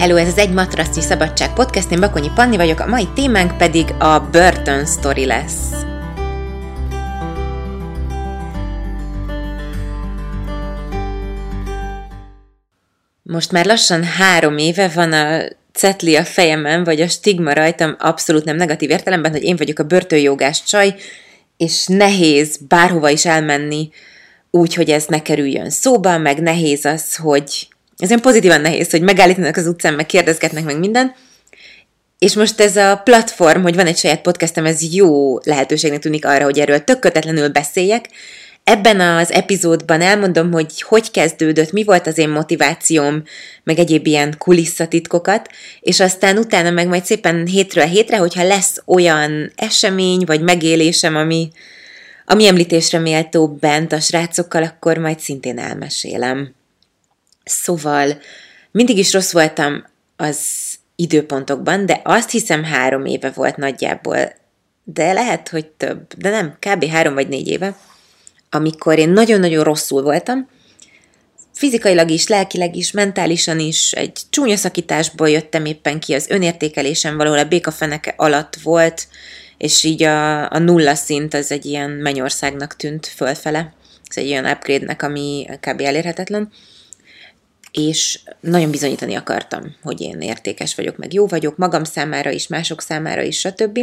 Hello, ez az Egy Matrasznyi Szabadság Podcast, én Bakonyi Panni vagyok, a mai témánk pedig a Burton Story lesz. Most már lassan három éve van a cetli a fejemen, vagy a stigma rajtam, abszolút nem negatív értelemben, hogy én vagyok a börtönjogás csaj, és nehéz bárhova is elmenni úgy, hogy ez ne kerüljön szóba, meg nehéz az, hogy ez olyan pozitívan nehéz, hogy megállítanak az utcán, meg kérdezgetnek meg minden. És most ez a platform, hogy van egy saját podcastem, ez jó lehetőségnek tűnik arra, hogy erről tök kötetlenül beszéljek. Ebben az epizódban elmondom, hogy hogy kezdődött, mi volt az én motivációm, meg egyéb ilyen kulisszatitkokat, és aztán utána meg majd szépen hétről hétre, hogyha lesz olyan esemény, vagy megélésem, ami, ami említésre méltó bent a srácokkal, akkor majd szintén elmesélem. Szóval mindig is rossz voltam az időpontokban, de azt hiszem három éve volt nagyjából, de lehet, hogy több, de nem, kb. három vagy négy éve, amikor én nagyon-nagyon rosszul voltam, fizikailag is, lelkileg is, mentálisan is, egy csúnya szakításból jöttem éppen ki, az önértékelésem valahol a békafeneke alatt volt, és így a, a nulla szint az egy ilyen mennyországnak tűnt fölfele. Ez egy olyan upgrade-nek, ami kb. elérhetetlen és nagyon bizonyítani akartam, hogy én értékes vagyok, meg jó vagyok, magam számára is, mások számára is, stb.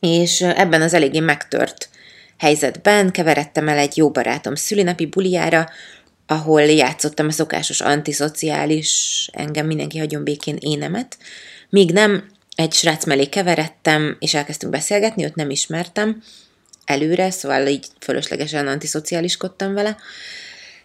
És ebben az eléggé megtört helyzetben keveredtem el egy jó barátom szülinapi buliára, ahol játszottam a szokásos antiszociális, engem mindenki hagyjon békén énemet, míg nem egy srác mellé keveredtem, és elkezdtünk beszélgetni, őt nem ismertem előre, szóval így fölöslegesen antiszociáliskodtam vele,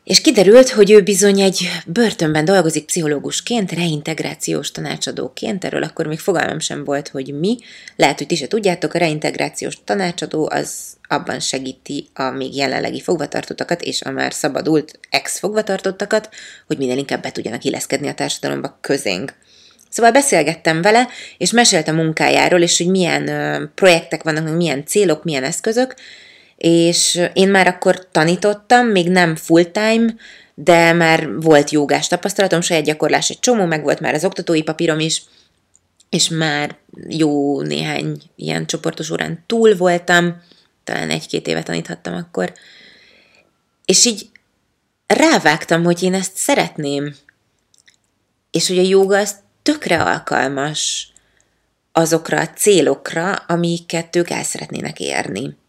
és kiderült, hogy ő bizony egy börtönben dolgozik pszichológusként, reintegrációs tanácsadóként, erről akkor még fogalmam sem volt, hogy mi. Lehet, hogy ti se tudjátok, a reintegrációs tanácsadó az abban segíti a még jelenlegi fogvatartottakat és a már szabadult ex-fogvatartottakat, hogy minél inkább be tudjanak illeszkedni a társadalomba közénk. Szóval beszélgettem vele, és mesélt a munkájáról, és hogy milyen projektek vannak, milyen célok, milyen eszközök, és én már akkor tanítottam, még nem full-time, de már volt jogás tapasztalatom, saját gyakorlás egy csomó, meg volt már az oktatói papírom is, és már jó néhány ilyen csoportos órán túl voltam, talán egy-két éve taníthattam akkor, és így rávágtam, hogy én ezt szeretném, és hogy a joga az tökre alkalmas azokra a célokra, amiket ők el szeretnének érni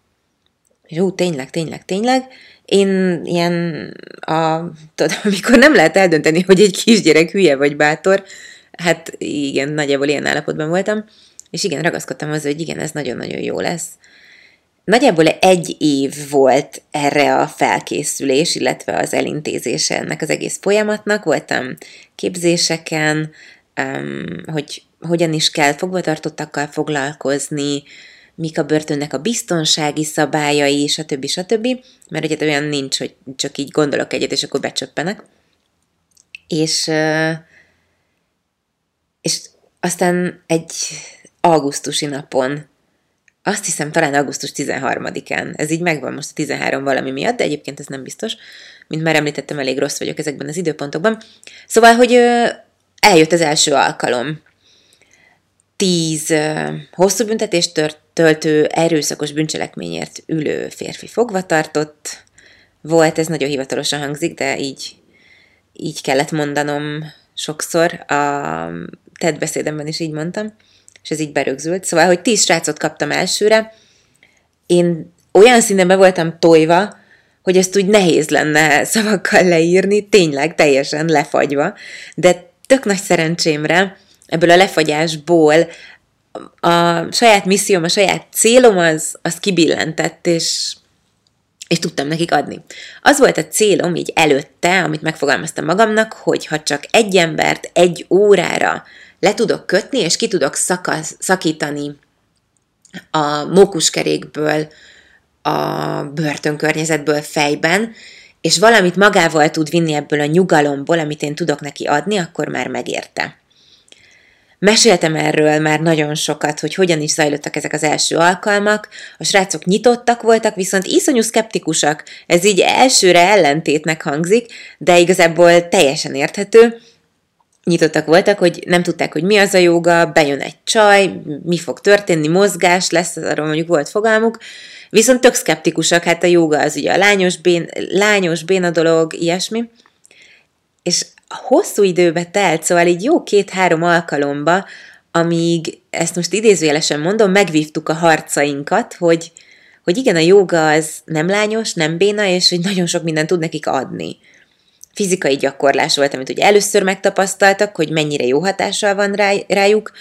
jó, tényleg, tényleg, tényleg. Én ilyen, a, tudod, amikor nem lehet eldönteni, hogy egy kisgyerek hülye vagy bátor, hát igen, nagyjából ilyen állapotban voltam, és igen, ragaszkodtam hozzá, hogy igen, ez nagyon-nagyon jó lesz. Nagyjából egy év volt erre a felkészülés, illetve az elintézése ennek az egész folyamatnak. Voltam képzéseken, hogy hogyan is kell fogvatartottakkal foglalkozni, mik a börtönnek a biztonsági szabályai, stb. stb. Mert ugye olyan nincs, hogy csak így gondolok egyet, és akkor becsöppenek. És, és aztán egy augusztusi napon, azt hiszem talán augusztus 13-án, ez így megvan most a 13 valami miatt, de egyébként ez nem biztos, mint már említettem, elég rossz vagyok ezekben az időpontokban. Szóval, hogy eljött az első alkalom. Tíz hosszú büntetést töltő erőszakos bűncselekményért ülő férfi fogvatartott volt, ez nagyon hivatalosan hangzik, de így, így kellett mondanom sokszor, a TED beszédemben is így mondtam, és ez így berögzült. Szóval, hogy tíz srácot kaptam elsőre, én olyan szinten be voltam tojva, hogy ezt úgy nehéz lenne szavakkal leírni, tényleg teljesen lefagyva, de tök nagy szerencsémre ebből a lefagyásból a saját misszióm, a saját célom az, az kibillentett, és, és tudtam nekik adni. Az volt a célom így előtte, amit megfogalmaztam magamnak, hogy ha csak egy embert egy órára le tudok kötni, és ki tudok szakasz, szakítani a mókuskerékből, a börtönkörnyezetből fejben, és valamit magával tud vinni ebből a nyugalomból, amit én tudok neki adni, akkor már megérte. Meséltem erről már nagyon sokat, hogy hogyan is zajlottak ezek az első alkalmak. A srácok nyitottak voltak, viszont iszonyú szkeptikusak. Ez így elsőre ellentétnek hangzik, de igazából teljesen érthető. nyitottak voltak, hogy nem tudták, hogy mi az a joga, bejön egy csaj, mi fog történni, mozgás lesz, arról mondjuk volt fogalmuk, viszont tök szkeptikusak, hát a joga az ugye a lányos, bén, lányos béna dolog, ilyesmi, és hosszú időbe telt, szóval így jó két-három alkalomba, amíg, ezt most idézőjelesen mondom, megvívtuk a harcainkat, hogy, hogy igen, a joga az nem lányos, nem béna, és hogy nagyon sok mindent tud nekik adni fizikai gyakorlás volt, amit ugye először megtapasztaltak, hogy mennyire jó hatással van rájuk,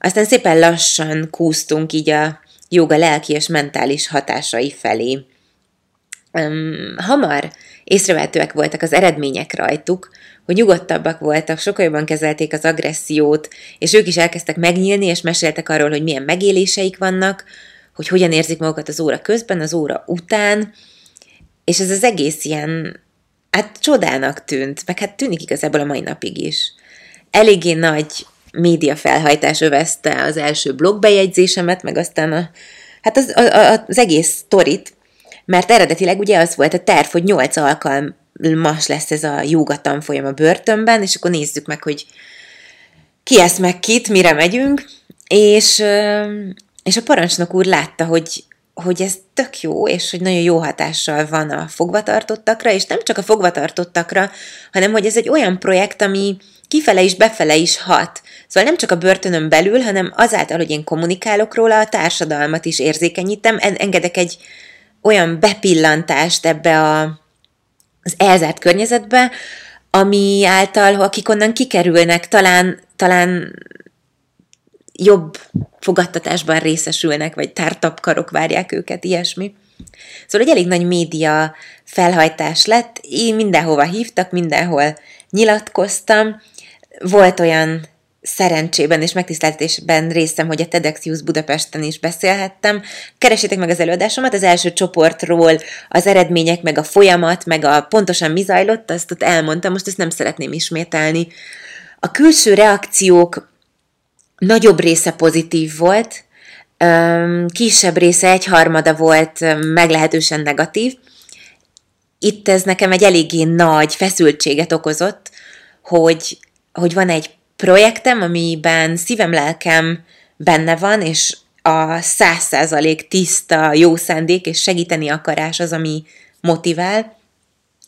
aztán szépen lassan kúztunk így a joga lelki és mentális hatásai felé. Um, hamar észrevehetőek voltak az eredmények rajtuk, hogy nyugodtabbak voltak, sokkal jobban kezelték az agressziót, és ők is elkezdtek megnyílni, és meséltek arról, hogy milyen megéléseik vannak, hogy hogyan érzik magukat az óra közben, az óra után, és ez az egész ilyen hát csodának tűnt, meg hát tűnik igazából a mai napig is. Eléggé nagy média felhajtás övezte az első blogbejegyzésemet, meg aztán a, hát az, a, a, az egész sztorit, mert eredetileg ugye az volt a terv, hogy nyolc alkalmas lesz ez a jóga tanfolyam a börtönben, és akkor nézzük meg, hogy ki ezt meg kit, mire megyünk, és, és a parancsnok úr látta, hogy hogy ez tök jó, és hogy nagyon jó hatással van a fogvatartottakra, és nem csak a fogvatartottakra, hanem hogy ez egy olyan projekt, ami kifele is, befele is hat. Szóval nem csak a börtönön belül, hanem azáltal, hogy én kommunikálok róla, a társadalmat is érzékenyítem, engedek egy olyan bepillantást ebbe a, az elzárt környezetbe, ami által, akik onnan kikerülnek, talán, talán jobb fogadtatásban részesülnek, vagy tártapkarok várják őket, ilyesmi. Szóval egy elég nagy média felhajtás lett, én mindenhova hívtak, mindenhol nyilatkoztam. Volt olyan szerencsében és megtiszteltetésben részem, hogy a TEDx Youth Budapesten is beszélhettem. Keresétek meg az előadásomat, az első csoportról, az eredmények, meg a folyamat, meg a pontosan mi zajlott, azt ott elmondtam, most ezt nem szeretném ismételni. A külső reakciók nagyobb része pozitív volt, kisebb része, egyharmada volt meglehetősen negatív. Itt ez nekem egy eléggé nagy feszültséget okozott, hogy, hogy van egy projektem, amiben szívem, lelkem benne van, és a száz százalék tiszta, jó szándék és segíteni akarás az, ami motivál,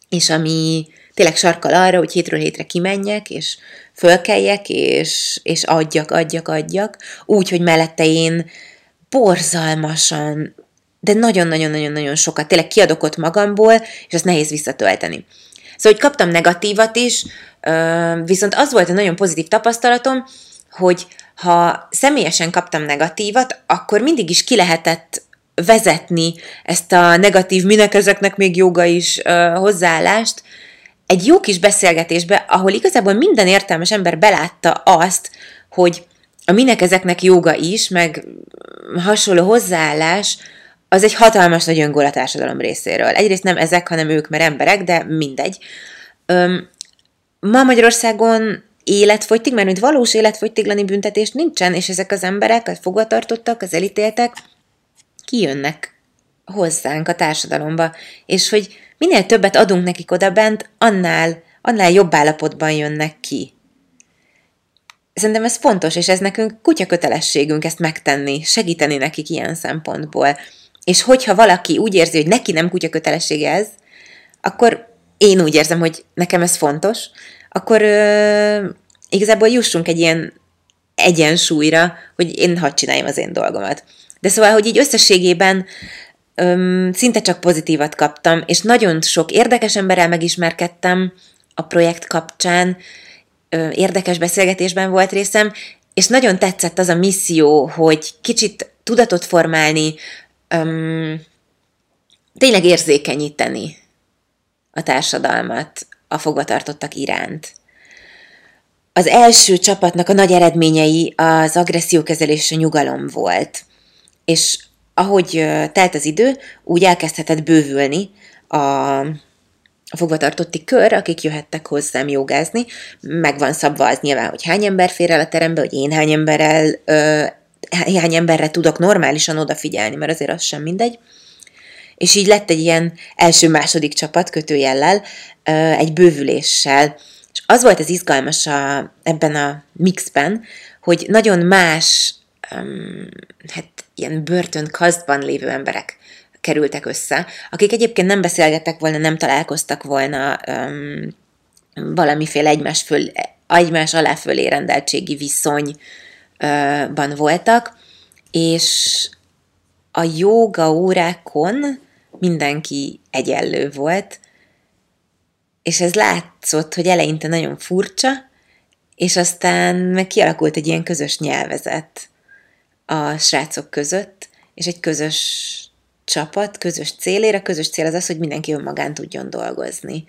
és ami tényleg sarkal arra, hogy hétről hétre kimenjek, és fölkeljek, és, és adjak, adjak, adjak, úgy, hogy mellette én borzalmasan, de nagyon-nagyon-nagyon-nagyon sokat, tényleg kiadok ott magamból, és azt nehéz visszatölteni. Szóval, hogy kaptam negatívat is, viszont az volt a nagyon pozitív tapasztalatom, hogy ha személyesen kaptam negatívat, akkor mindig is ki lehetett vezetni ezt a negatív, minek ezeknek még joga is hozzáállást, egy jó kis beszélgetésbe, ahol igazából minden értelmes ember belátta azt, hogy a minek ezeknek joga is, meg hasonló hozzáállás, az egy hatalmas nagy öngól a társadalom részéről. Egyrészt nem ezek, hanem ők, mert emberek, de mindegy. Öm, ma Magyarországon életfogytig, mert mint valós életfogytiglani büntetés nincsen, és ezek az emberek, a fogvatartottak, az elítéltek, kijönnek hozzánk a társadalomba, és hogy minél többet adunk nekik oda bent, annál, annál jobb állapotban jönnek ki. Szerintem ez fontos, és ez nekünk kutya kötelességünk ezt megtenni, segíteni nekik ilyen szempontból. És hogyha valaki úgy érzi, hogy neki nem kutya kötelessége ez, akkor én úgy érzem, hogy nekem ez fontos, akkor ö, igazából jussunk egy ilyen egyensúlyra, hogy én hadd csináljam az én dolgomat. De szóval, hogy így összességében öm, szinte csak pozitívat kaptam, és nagyon sok érdekes emberrel megismerkedtem a projekt kapcsán, ö, érdekes beszélgetésben volt részem, és nagyon tetszett az a misszió, hogy kicsit tudatot formálni, öm, tényleg érzékenyíteni a társadalmat a fogvatartottak iránt. Az első csapatnak a nagy eredményei az agressziókezelés nyugalom volt. És ahogy telt az idő, úgy elkezdhetett bővülni a, a fogvatartotti kör, akik jöhettek hozzám jogázni. Meg van szabva az nyilván, hogy hány ember fér el a terembe, hogy én hány emberrel, ö, hány emberre tudok normálisan odafigyelni, mert azért az sem mindegy. És így lett egy ilyen első-második csapat kötőjellel, egy bővüléssel. És az volt az izgalmas a, ebben a mixben, hogy nagyon más, hát ilyen börtön kasztban lévő emberek kerültek össze, akik egyébként nem beszélgettek volna, nem találkoztak volna um, valamiféle egymás, föl, egymás alá fölé rendeltségi viszonyban voltak, és a jóga órákon mindenki egyenlő volt, és ez látszott, hogy eleinte nagyon furcsa, és aztán meg kialakult egy ilyen közös nyelvezet a srácok között, és egy közös csapat, közös célére. A közös cél az az, hogy mindenki önmagán tudjon dolgozni.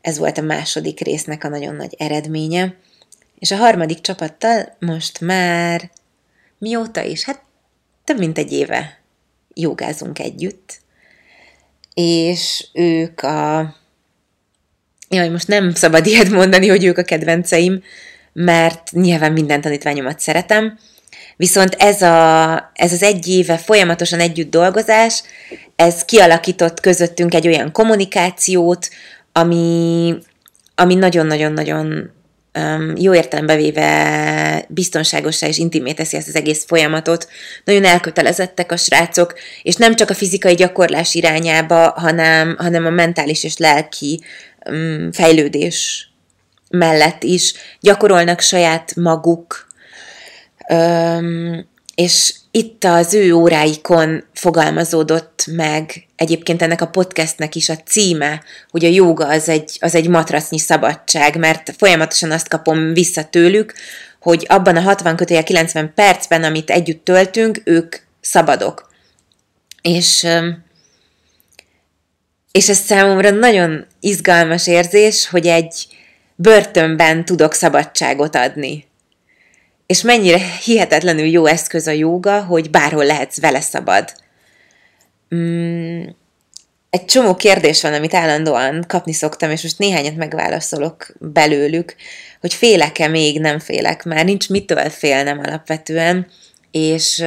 Ez volt a második résznek a nagyon nagy eredménye. És a harmadik csapattal most már mióta is? Hát több mint egy éve jogázunk együtt, és ők a... Jaj, most nem szabad ilyet mondani, hogy ők a kedvenceim, mert nyilván minden tanítványomat szeretem, viszont ez, a, ez az egy éve folyamatosan együtt dolgozás, ez kialakított közöttünk egy olyan kommunikációt, ami, ami nagyon-nagyon-nagyon um, jó értelembe véve biztonságosá és intimé teszi ezt az egész folyamatot. Nagyon elkötelezettek a srácok, és nem csak a fizikai gyakorlás irányába, hanem, hanem a mentális és lelki um, fejlődés mellett is gyakorolnak saját maguk, um, és itt az ő óráikon fogalmazódott meg egyébként ennek a podcastnek is a címe, hogy a jóga az egy, az egy matracnyi szabadság, mert folyamatosan azt kapom vissza tőlük, hogy abban a 60 kötője 90 percben, amit együtt töltünk, ők szabadok. És, és ez számomra nagyon izgalmas érzés, hogy egy börtönben tudok szabadságot adni és mennyire hihetetlenül jó eszköz a jóga, hogy bárhol lehetsz vele szabad. Mm, egy csomó kérdés van, amit állandóan kapni szoktam, és most néhányat megválaszolok belőlük, hogy félek-e még, nem félek, már nincs mitől félnem alapvetően, és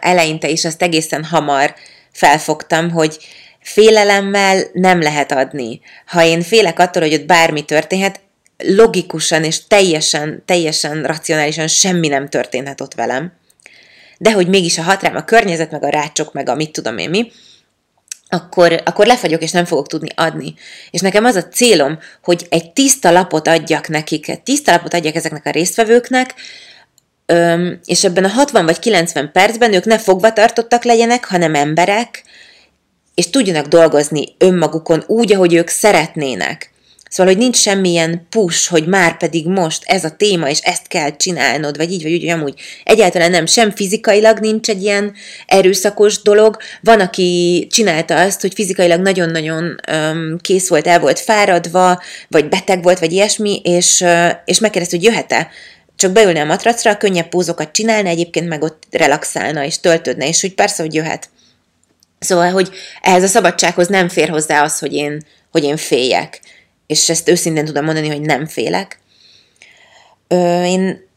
eleinte is azt egészen hamar felfogtam, hogy félelemmel nem lehet adni. Ha én félek attól, hogy ott bármi történhet, logikusan és teljesen, teljesen racionálisan semmi nem történhet ott velem, de hogy mégis a hat rám a környezet, meg a rácsok, meg a mit tudom én mi, akkor, akkor lefagyok, és nem fogok tudni adni. És nekem az a célom, hogy egy tiszta lapot adjak nekik, egy tiszta lapot adjak ezeknek a résztvevőknek, és ebben a 60 vagy 90 percben ők ne fogva tartottak legyenek, hanem emberek, és tudjanak dolgozni önmagukon úgy, ahogy ők szeretnének. Szóval, hogy nincs semmilyen push, hogy már pedig most ez a téma, és ezt kell csinálnod, vagy így, vagy úgy, vagy amúgy. Egyáltalán nem, sem fizikailag nincs egy ilyen erőszakos dolog. Van, aki csinálta azt, hogy fizikailag nagyon-nagyon um, kész volt, el volt fáradva, vagy beteg volt, vagy ilyesmi, és, uh, és megkérdezte, hogy jöhet-e csak beülne a matracra, könnyebb pózokat csinálna, egyébként meg ott relaxálna és töltődne, és úgy persze, hogy jöhet. Szóval, hogy ehhez a szabadsághoz nem fér hozzá az, hogy én, hogy én féljek és ezt őszintén tudom mondani, hogy nem félek. Ö, én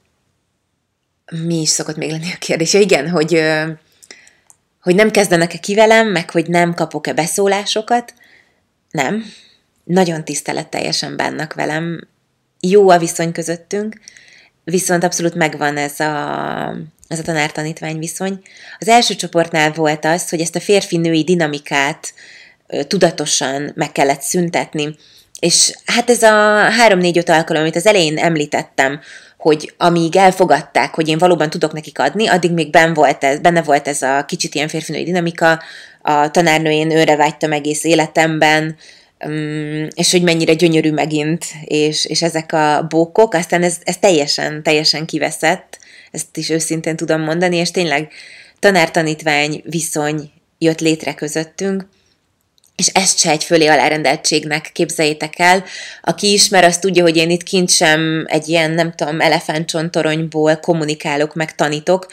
mi is szokott még lenni a kérdés? Igen, hogy, ö, hogy nem kezdenek-e ki velem, meg hogy nem kapok-e beszólásokat. Nem. Nagyon tiszteletteljesen bánnak velem. Jó a viszony közöttünk, viszont abszolút megvan ez a, ez a tanár-tanítvány viszony. Az első csoportnál volt az, hogy ezt a férfi-női dinamikát tudatosan meg kellett szüntetni, és hát ez a három-négy-öt alkalom, amit az elején említettem, hogy amíg elfogadták, hogy én valóban tudok nekik adni, addig még benne volt ez, benne volt ez a kicsit ilyen férfinői dinamika, a tanárnőjén őre vágytam egész életemben, mm, és hogy mennyire gyönyörű megint, és, és ezek a bókok, aztán ez, ez teljesen, teljesen kiveszett, ezt is őszintén tudom mondani, és tényleg tanár-tanítvány viszony jött létre közöttünk, és ezt se egy fölé alárendeltségnek képzeljétek el. Aki ismer, az tudja, hogy én itt kint sem egy ilyen, nem tudom, elefántcsontoronyból kommunikálok, meg tanítok,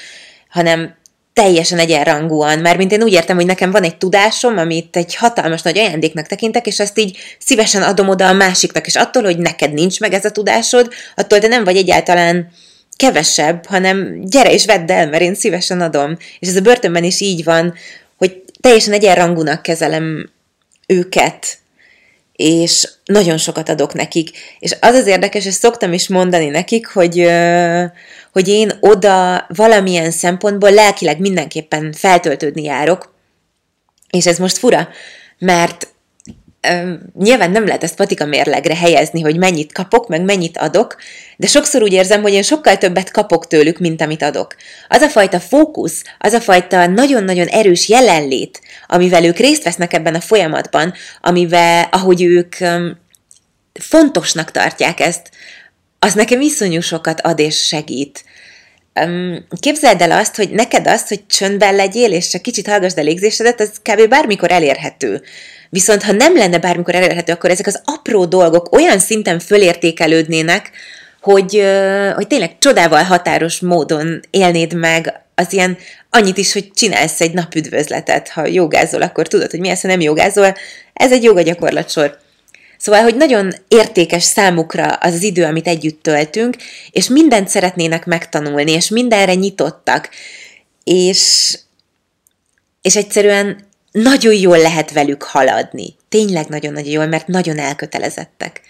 hanem teljesen egyenrangúan, mert mint én úgy értem, hogy nekem van egy tudásom, amit egy hatalmas nagy ajándéknak tekintek, és azt így szívesen adom oda a másiknak, és attól, hogy neked nincs meg ez a tudásod, attól te nem vagy egyáltalán kevesebb, hanem gyere és vedd el, mert én szívesen adom. És ez a börtönben is így van, hogy teljesen egyenrangúnak kezelem őket. és nagyon sokat adok nekik. És az az érdekes, és szoktam is mondani nekik, hogy, hogy én oda valamilyen szempontból lelkileg mindenképpen feltöltődni járok, és ez most fura, mert nyilván nem lehet ezt patika mérlegre helyezni, hogy mennyit kapok, meg mennyit adok, de sokszor úgy érzem, hogy én sokkal többet kapok tőlük, mint amit adok. Az a fajta fókusz, az a fajta nagyon-nagyon erős jelenlét, amivel ők részt vesznek ebben a folyamatban, amivel, ahogy ők fontosnak tartják ezt, az nekem iszonyú sokat ad és segít. Képzeld el azt, hogy neked azt, hogy csöndben legyél, és csak kicsit hallgassd a légzésedet, az kb. bármikor elérhető. Viszont ha nem lenne bármikor elérhető, akkor ezek az apró dolgok olyan szinten fölértékelődnének, hogy, hogy tényleg csodával határos módon élnéd meg az ilyen annyit is, hogy csinálsz egy napüdvözletet. Ha jogázol, akkor tudod, hogy mi ez, ha nem jogázol. Ez egy joga gyakorlatsor. Szóval, hogy nagyon értékes számukra az az idő, amit együtt töltünk, és mindent szeretnének megtanulni, és mindenre nyitottak. És, és egyszerűen nagyon jól lehet velük haladni. Tényleg nagyon-nagyon jól, mert nagyon elkötelezettek.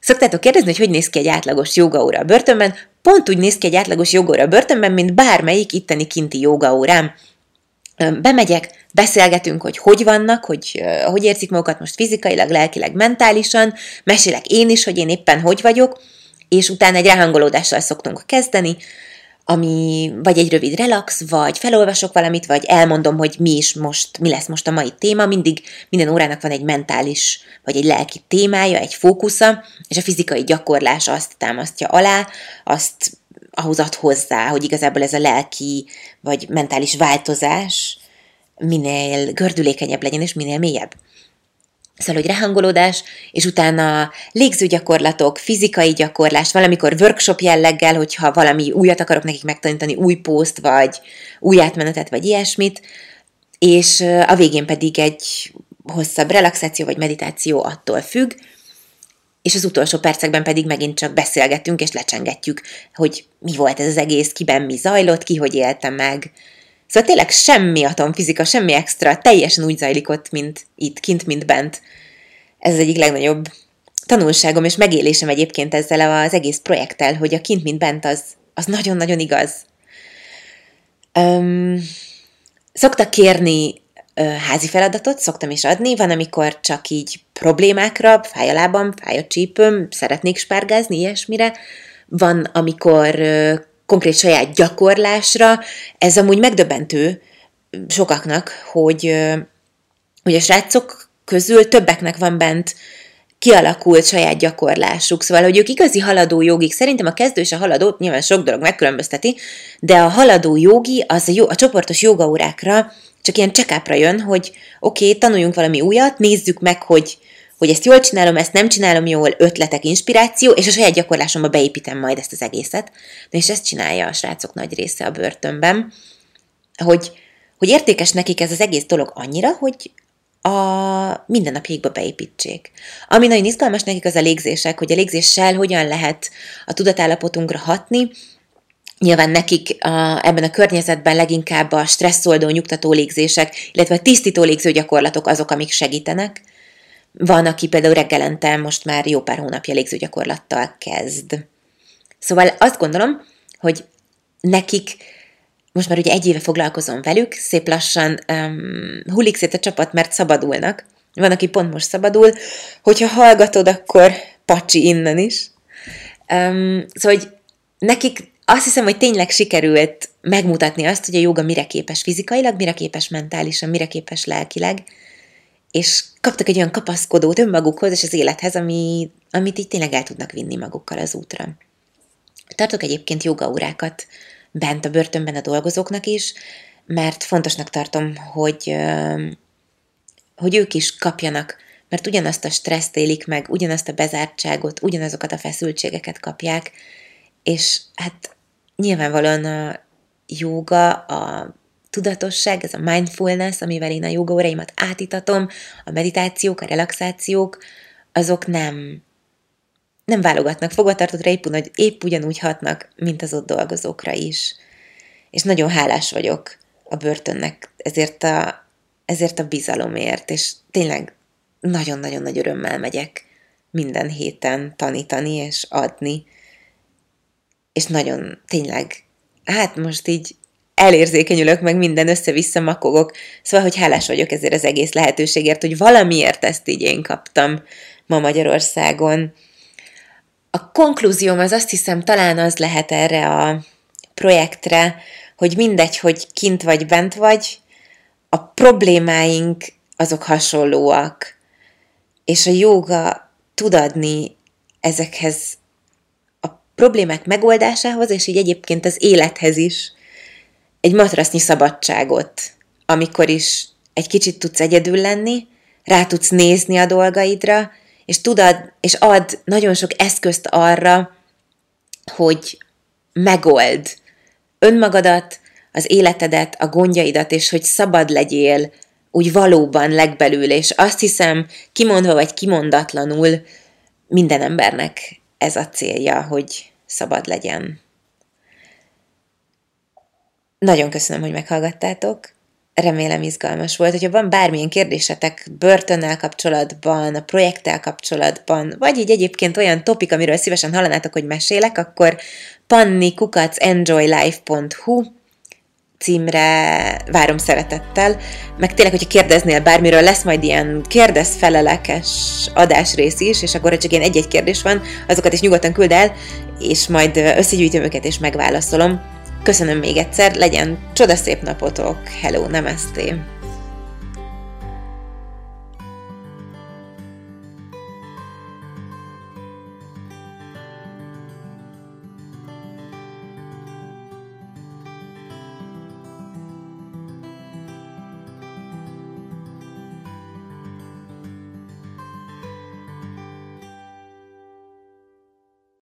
Szoktátok kérdezni, hogy hogy néz ki egy átlagos jogaóra a börtönben? Pont úgy néz ki egy átlagos jogaóra a börtönben, mint bármelyik itteni kinti jogaórám. Bemegyek, beszélgetünk, hogy hogy vannak, hogy hogy érzik magukat most fizikailag, lelkileg, mentálisan, mesélek én is, hogy én éppen hogy vagyok, és utána egy ráhangolódással szoktunk kezdeni, ami vagy egy rövid relax, vagy felolvasok valamit, vagy elmondom, hogy mi is most, mi lesz most a mai téma, mindig minden órának van egy mentális, vagy egy lelki témája, egy fókusza, és a fizikai gyakorlás azt támasztja alá, azt ahhoz ad hozzá, hogy igazából ez a lelki, vagy mentális változás minél gördülékenyebb legyen, és minél mélyebb. Szóval, hogy rehangolódás, és utána légzőgyakorlatok, fizikai gyakorlás, valamikor workshop jelleggel, hogyha valami újat akarok nekik megtanítani, új poszt, vagy új átmenetet, vagy ilyesmit, és a végén pedig egy hosszabb relaxáció vagy meditáció attól függ, és az utolsó percekben pedig megint csak beszélgetünk és lecsengetjük, hogy mi volt ez az egész, kiben mi zajlott, ki hogy élte meg, Szóval tényleg semmi atomfizika, semmi extra, teljesen úgy zajlik ott, mint itt, kint, mint bent. Ez az egyik legnagyobb tanulságom és megélésem egyébként ezzel az egész projekttel, hogy a kint, mint bent az, az nagyon-nagyon igaz. Um, szoktak kérni házi feladatot, szoktam is adni, van, amikor csak így problémákra, fáj a lábam, fáj a csípőm, szeretnék spárgázni, ilyesmire. Van, amikor konkrét saját gyakorlásra, ez amúgy megdöbbentő sokaknak, hogy, hogy a srácok közül többeknek van bent kialakult saját gyakorlásuk. Szóval, hogy ők igazi haladó jogik, szerintem a kezdő és a haladó, nyilván sok dolog megkülönbözteti, de a haladó jogi az a, jó, a csoportos jogaórákra csak ilyen check jön, hogy oké, okay, tanuljunk valami újat, nézzük meg, hogy hogy ezt jól csinálom, ezt nem csinálom jól, ötletek, inspiráció, és a saját gyakorlásomba beépítem majd ezt az egészet. Na és ezt csinálja a srácok nagy része a börtönben, hogy, hogy értékes nekik ez az egész dolog annyira, hogy a mindennapjaikba beépítsék. Ami nagyon izgalmas nekik az a légzések, hogy a légzéssel hogyan lehet a tudatállapotunkra hatni, Nyilván nekik a, ebben a környezetben leginkább a stresszoldó, nyugtató légzések, illetve a tisztító légző gyakorlatok azok, amik segítenek. Van, aki például reggelente most már jó pár hónapja légzőgyakorlattal kezd. Szóval azt gondolom, hogy nekik, most már ugye egy éve foglalkozom velük, szép lassan um, hullik szét a csapat, mert szabadulnak. Van, aki pont most szabadul. Hogyha hallgatod, akkor pacsi innen is. Um, szóval, hogy nekik azt hiszem, hogy tényleg sikerült megmutatni azt, hogy a joga mire képes fizikailag, mire képes mentálisan, mire képes lelkileg, és kaptak egy olyan kapaszkodót önmagukhoz és az élethez, ami, amit így tényleg el tudnak vinni magukkal az útra. Tartok egyébként jogaórákat bent a börtönben a dolgozóknak is, mert fontosnak tartom, hogy, hogy ők is kapjanak, mert ugyanazt a stresszt élik meg, ugyanazt a bezártságot, ugyanazokat a feszültségeket kapják, és hát nyilvánvalóan a joga, a tudatosság, ez a mindfulness, amivel én a jogaóráimat átitatom, a meditációk, a relaxációk, azok nem, nem válogatnak fogvatartottra, épp, épp ugyanúgy hatnak, mint az ott dolgozókra is. És nagyon hálás vagyok a börtönnek ezért a, ezért a bizalomért, és tényleg nagyon-nagyon nagy örömmel megyek minden héten tanítani és adni. És nagyon, tényleg, hát most így elérzékenyülök, meg minden össze-vissza makogok. Szóval, hogy hálás vagyok ezért az egész lehetőségért, hogy valamiért ezt így én kaptam ma Magyarországon. A konklúzióm az azt hiszem talán az lehet erre a projektre, hogy mindegy, hogy kint vagy bent vagy, a problémáink azok hasonlóak, és a jóga tud adni ezekhez a problémák megoldásához, és így egyébként az élethez is egy matrasznyi szabadságot, amikor is egy kicsit tudsz egyedül lenni, rá tudsz nézni a dolgaidra, és tudod, és ad nagyon sok eszközt arra, hogy megold önmagadat, az életedet, a gondjaidat, és hogy szabad legyél úgy valóban legbelül, és azt hiszem, kimondva vagy kimondatlanul, minden embernek ez a célja, hogy szabad legyen. Nagyon köszönöm, hogy meghallgattátok. Remélem izgalmas volt. Hogyha van bármilyen kérdésetek börtönnel kapcsolatban, a projekttel kapcsolatban, vagy így egyébként olyan topik, amiről szívesen hallanátok, hogy mesélek, akkor pannikukacsenjoylife.hu címre várom szeretettel, meg tényleg, hogyha kérdeznél bármiről, lesz majd ilyen kérdezfelelekes adásrész is, és akkor, csak ilyen egy-egy kérdés van, azokat is nyugodtan küld el, és majd összegyűjtöm őket, és megválaszolom. Köszönöm még egyszer, legyen csodaszép napotok, hello, namaste!